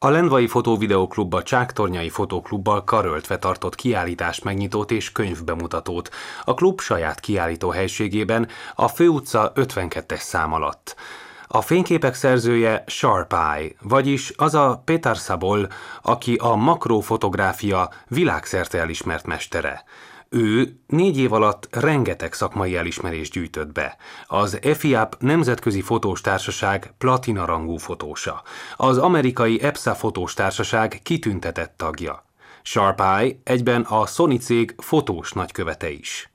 A Lendvai Fotóvideoklub a Csáktornyai Fotóklubbal karöltve tartott kiállítást megnyitót és könyvbemutatót. A klub saját kiállító helységében a főutca 52-es szám alatt. A fényképek szerzője Sharp Eye, vagyis az a Petar Szabol, aki a makrofotográfia világszerte elismert mestere. Ő négy év alatt rengeteg szakmai elismerést gyűjtött be. Az EFIAP Nemzetközi Fotós Társaság platina rangú fotósa. Az amerikai EPSA Fotós Társaság kitüntetett tagja. Sharp Eye egyben a Sony cég fotós nagykövete is.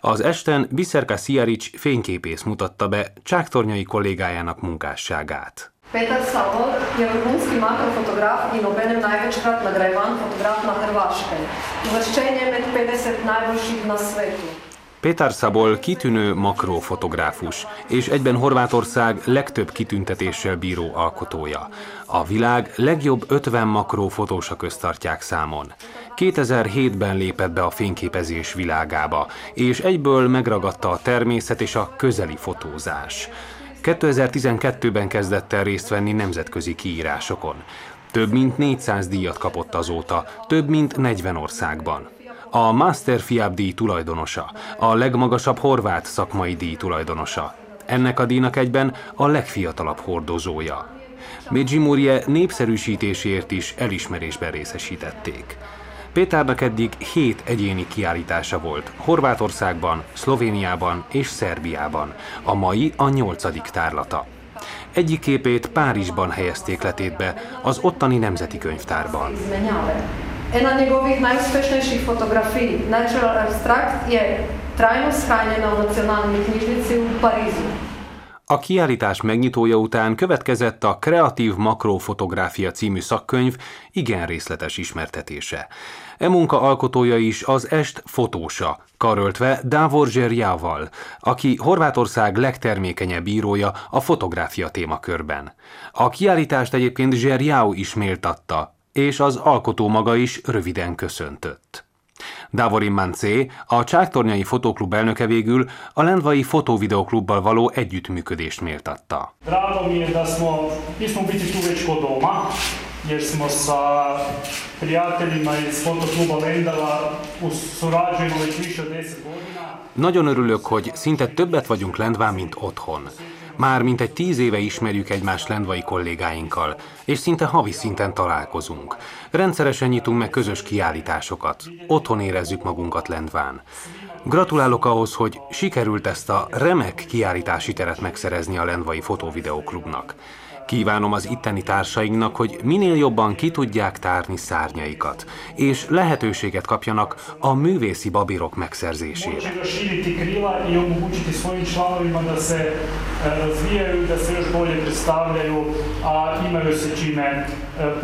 Az esten Biszerka Sziarics fényképész mutatta be csáktornyai kollégájának munkásságát. Petar Savol je vrhunski makrofotograf in obenem največkrat nagrajevan fotograf na Hrvaškem. Uvrščen je med 50 najboljših na svetu. Péter Szabol kitűnő makrofotográfus, és egyben Horvátország legtöbb kitüntetéssel bíró alkotója. A világ legjobb 50 makrofotósa közt tartják számon. 2007-ben lépett be a fényképezés világába, és egyből megragadta a természet és a közeli fotózás. 2012-ben kezdett el részt venni nemzetközi kiírásokon. Több mint 400 díjat kapott azóta, több mint 40 országban. A Master Fiab díj tulajdonosa, a legmagasabb horvát szakmai díj tulajdonosa. Ennek a díjnak egyben a legfiatalabb hordozója. Mejimurje népszerűsítésért is elismerésben részesítették. Pétárnak eddig hét egyéni kiállítása volt Horvátországban, Szlovéniában és Szerbiában. A mai a nyolcadik tárlata. Egyik képét Párizsban helyezték letétbe, az ottani nemzeti könyvtárban. Ena njegovih najuspešnejših fotografij, Natural Abstract, je trajno shranjena v nacionalni knjižnici v Parizu. A kiállítás megnyitója után következett a Kreatív Makrofotográfia című szakkönyv igen részletes ismertetése. E munka alkotója is az est fotósa, karöltve Davor Zserjával, aki Horvátország legtermékenyebb írója a fotográfia témakörben. A kiállítást egyébként Zserjau is méltatta, és az alkotó maga is röviden köszöntött. Davorin Mancé, a Csáktornyai Fotóklub elnöke végül a Lendvai Fotóvideoklubbal való együttműködést méltatta. Drago mi je da smo, mi smo biti tu već kod doma, jer smo sa prijateljima iz fotokluba Lendava surađujemo već više od 10 godina. Nagyon örülök, hogy szinte többet vagyunk Lendván, mint otthon. Már mint egy tíz éve ismerjük egymást lendvai kollégáinkkal, és szinte havi szinten találkozunk. Rendszeresen nyitunk meg közös kiállításokat. Otthon érezzük magunkat Lendván. Gratulálok ahhoz, hogy sikerült ezt a remek kiállítási teret megszerezni a Lendvai Fotóvideoklubnak. Kívánom az itteni társainknak, hogy minél jobban ki tudják tárni szárnyaikat, és lehetőséget kapjanak a művészi babírok megszerzésére. E, e.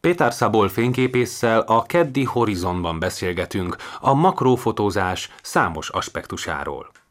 Péter Szabol fényképésszel a keddi Horizonban beszélgetünk a makrófotózás számos aspektusáról.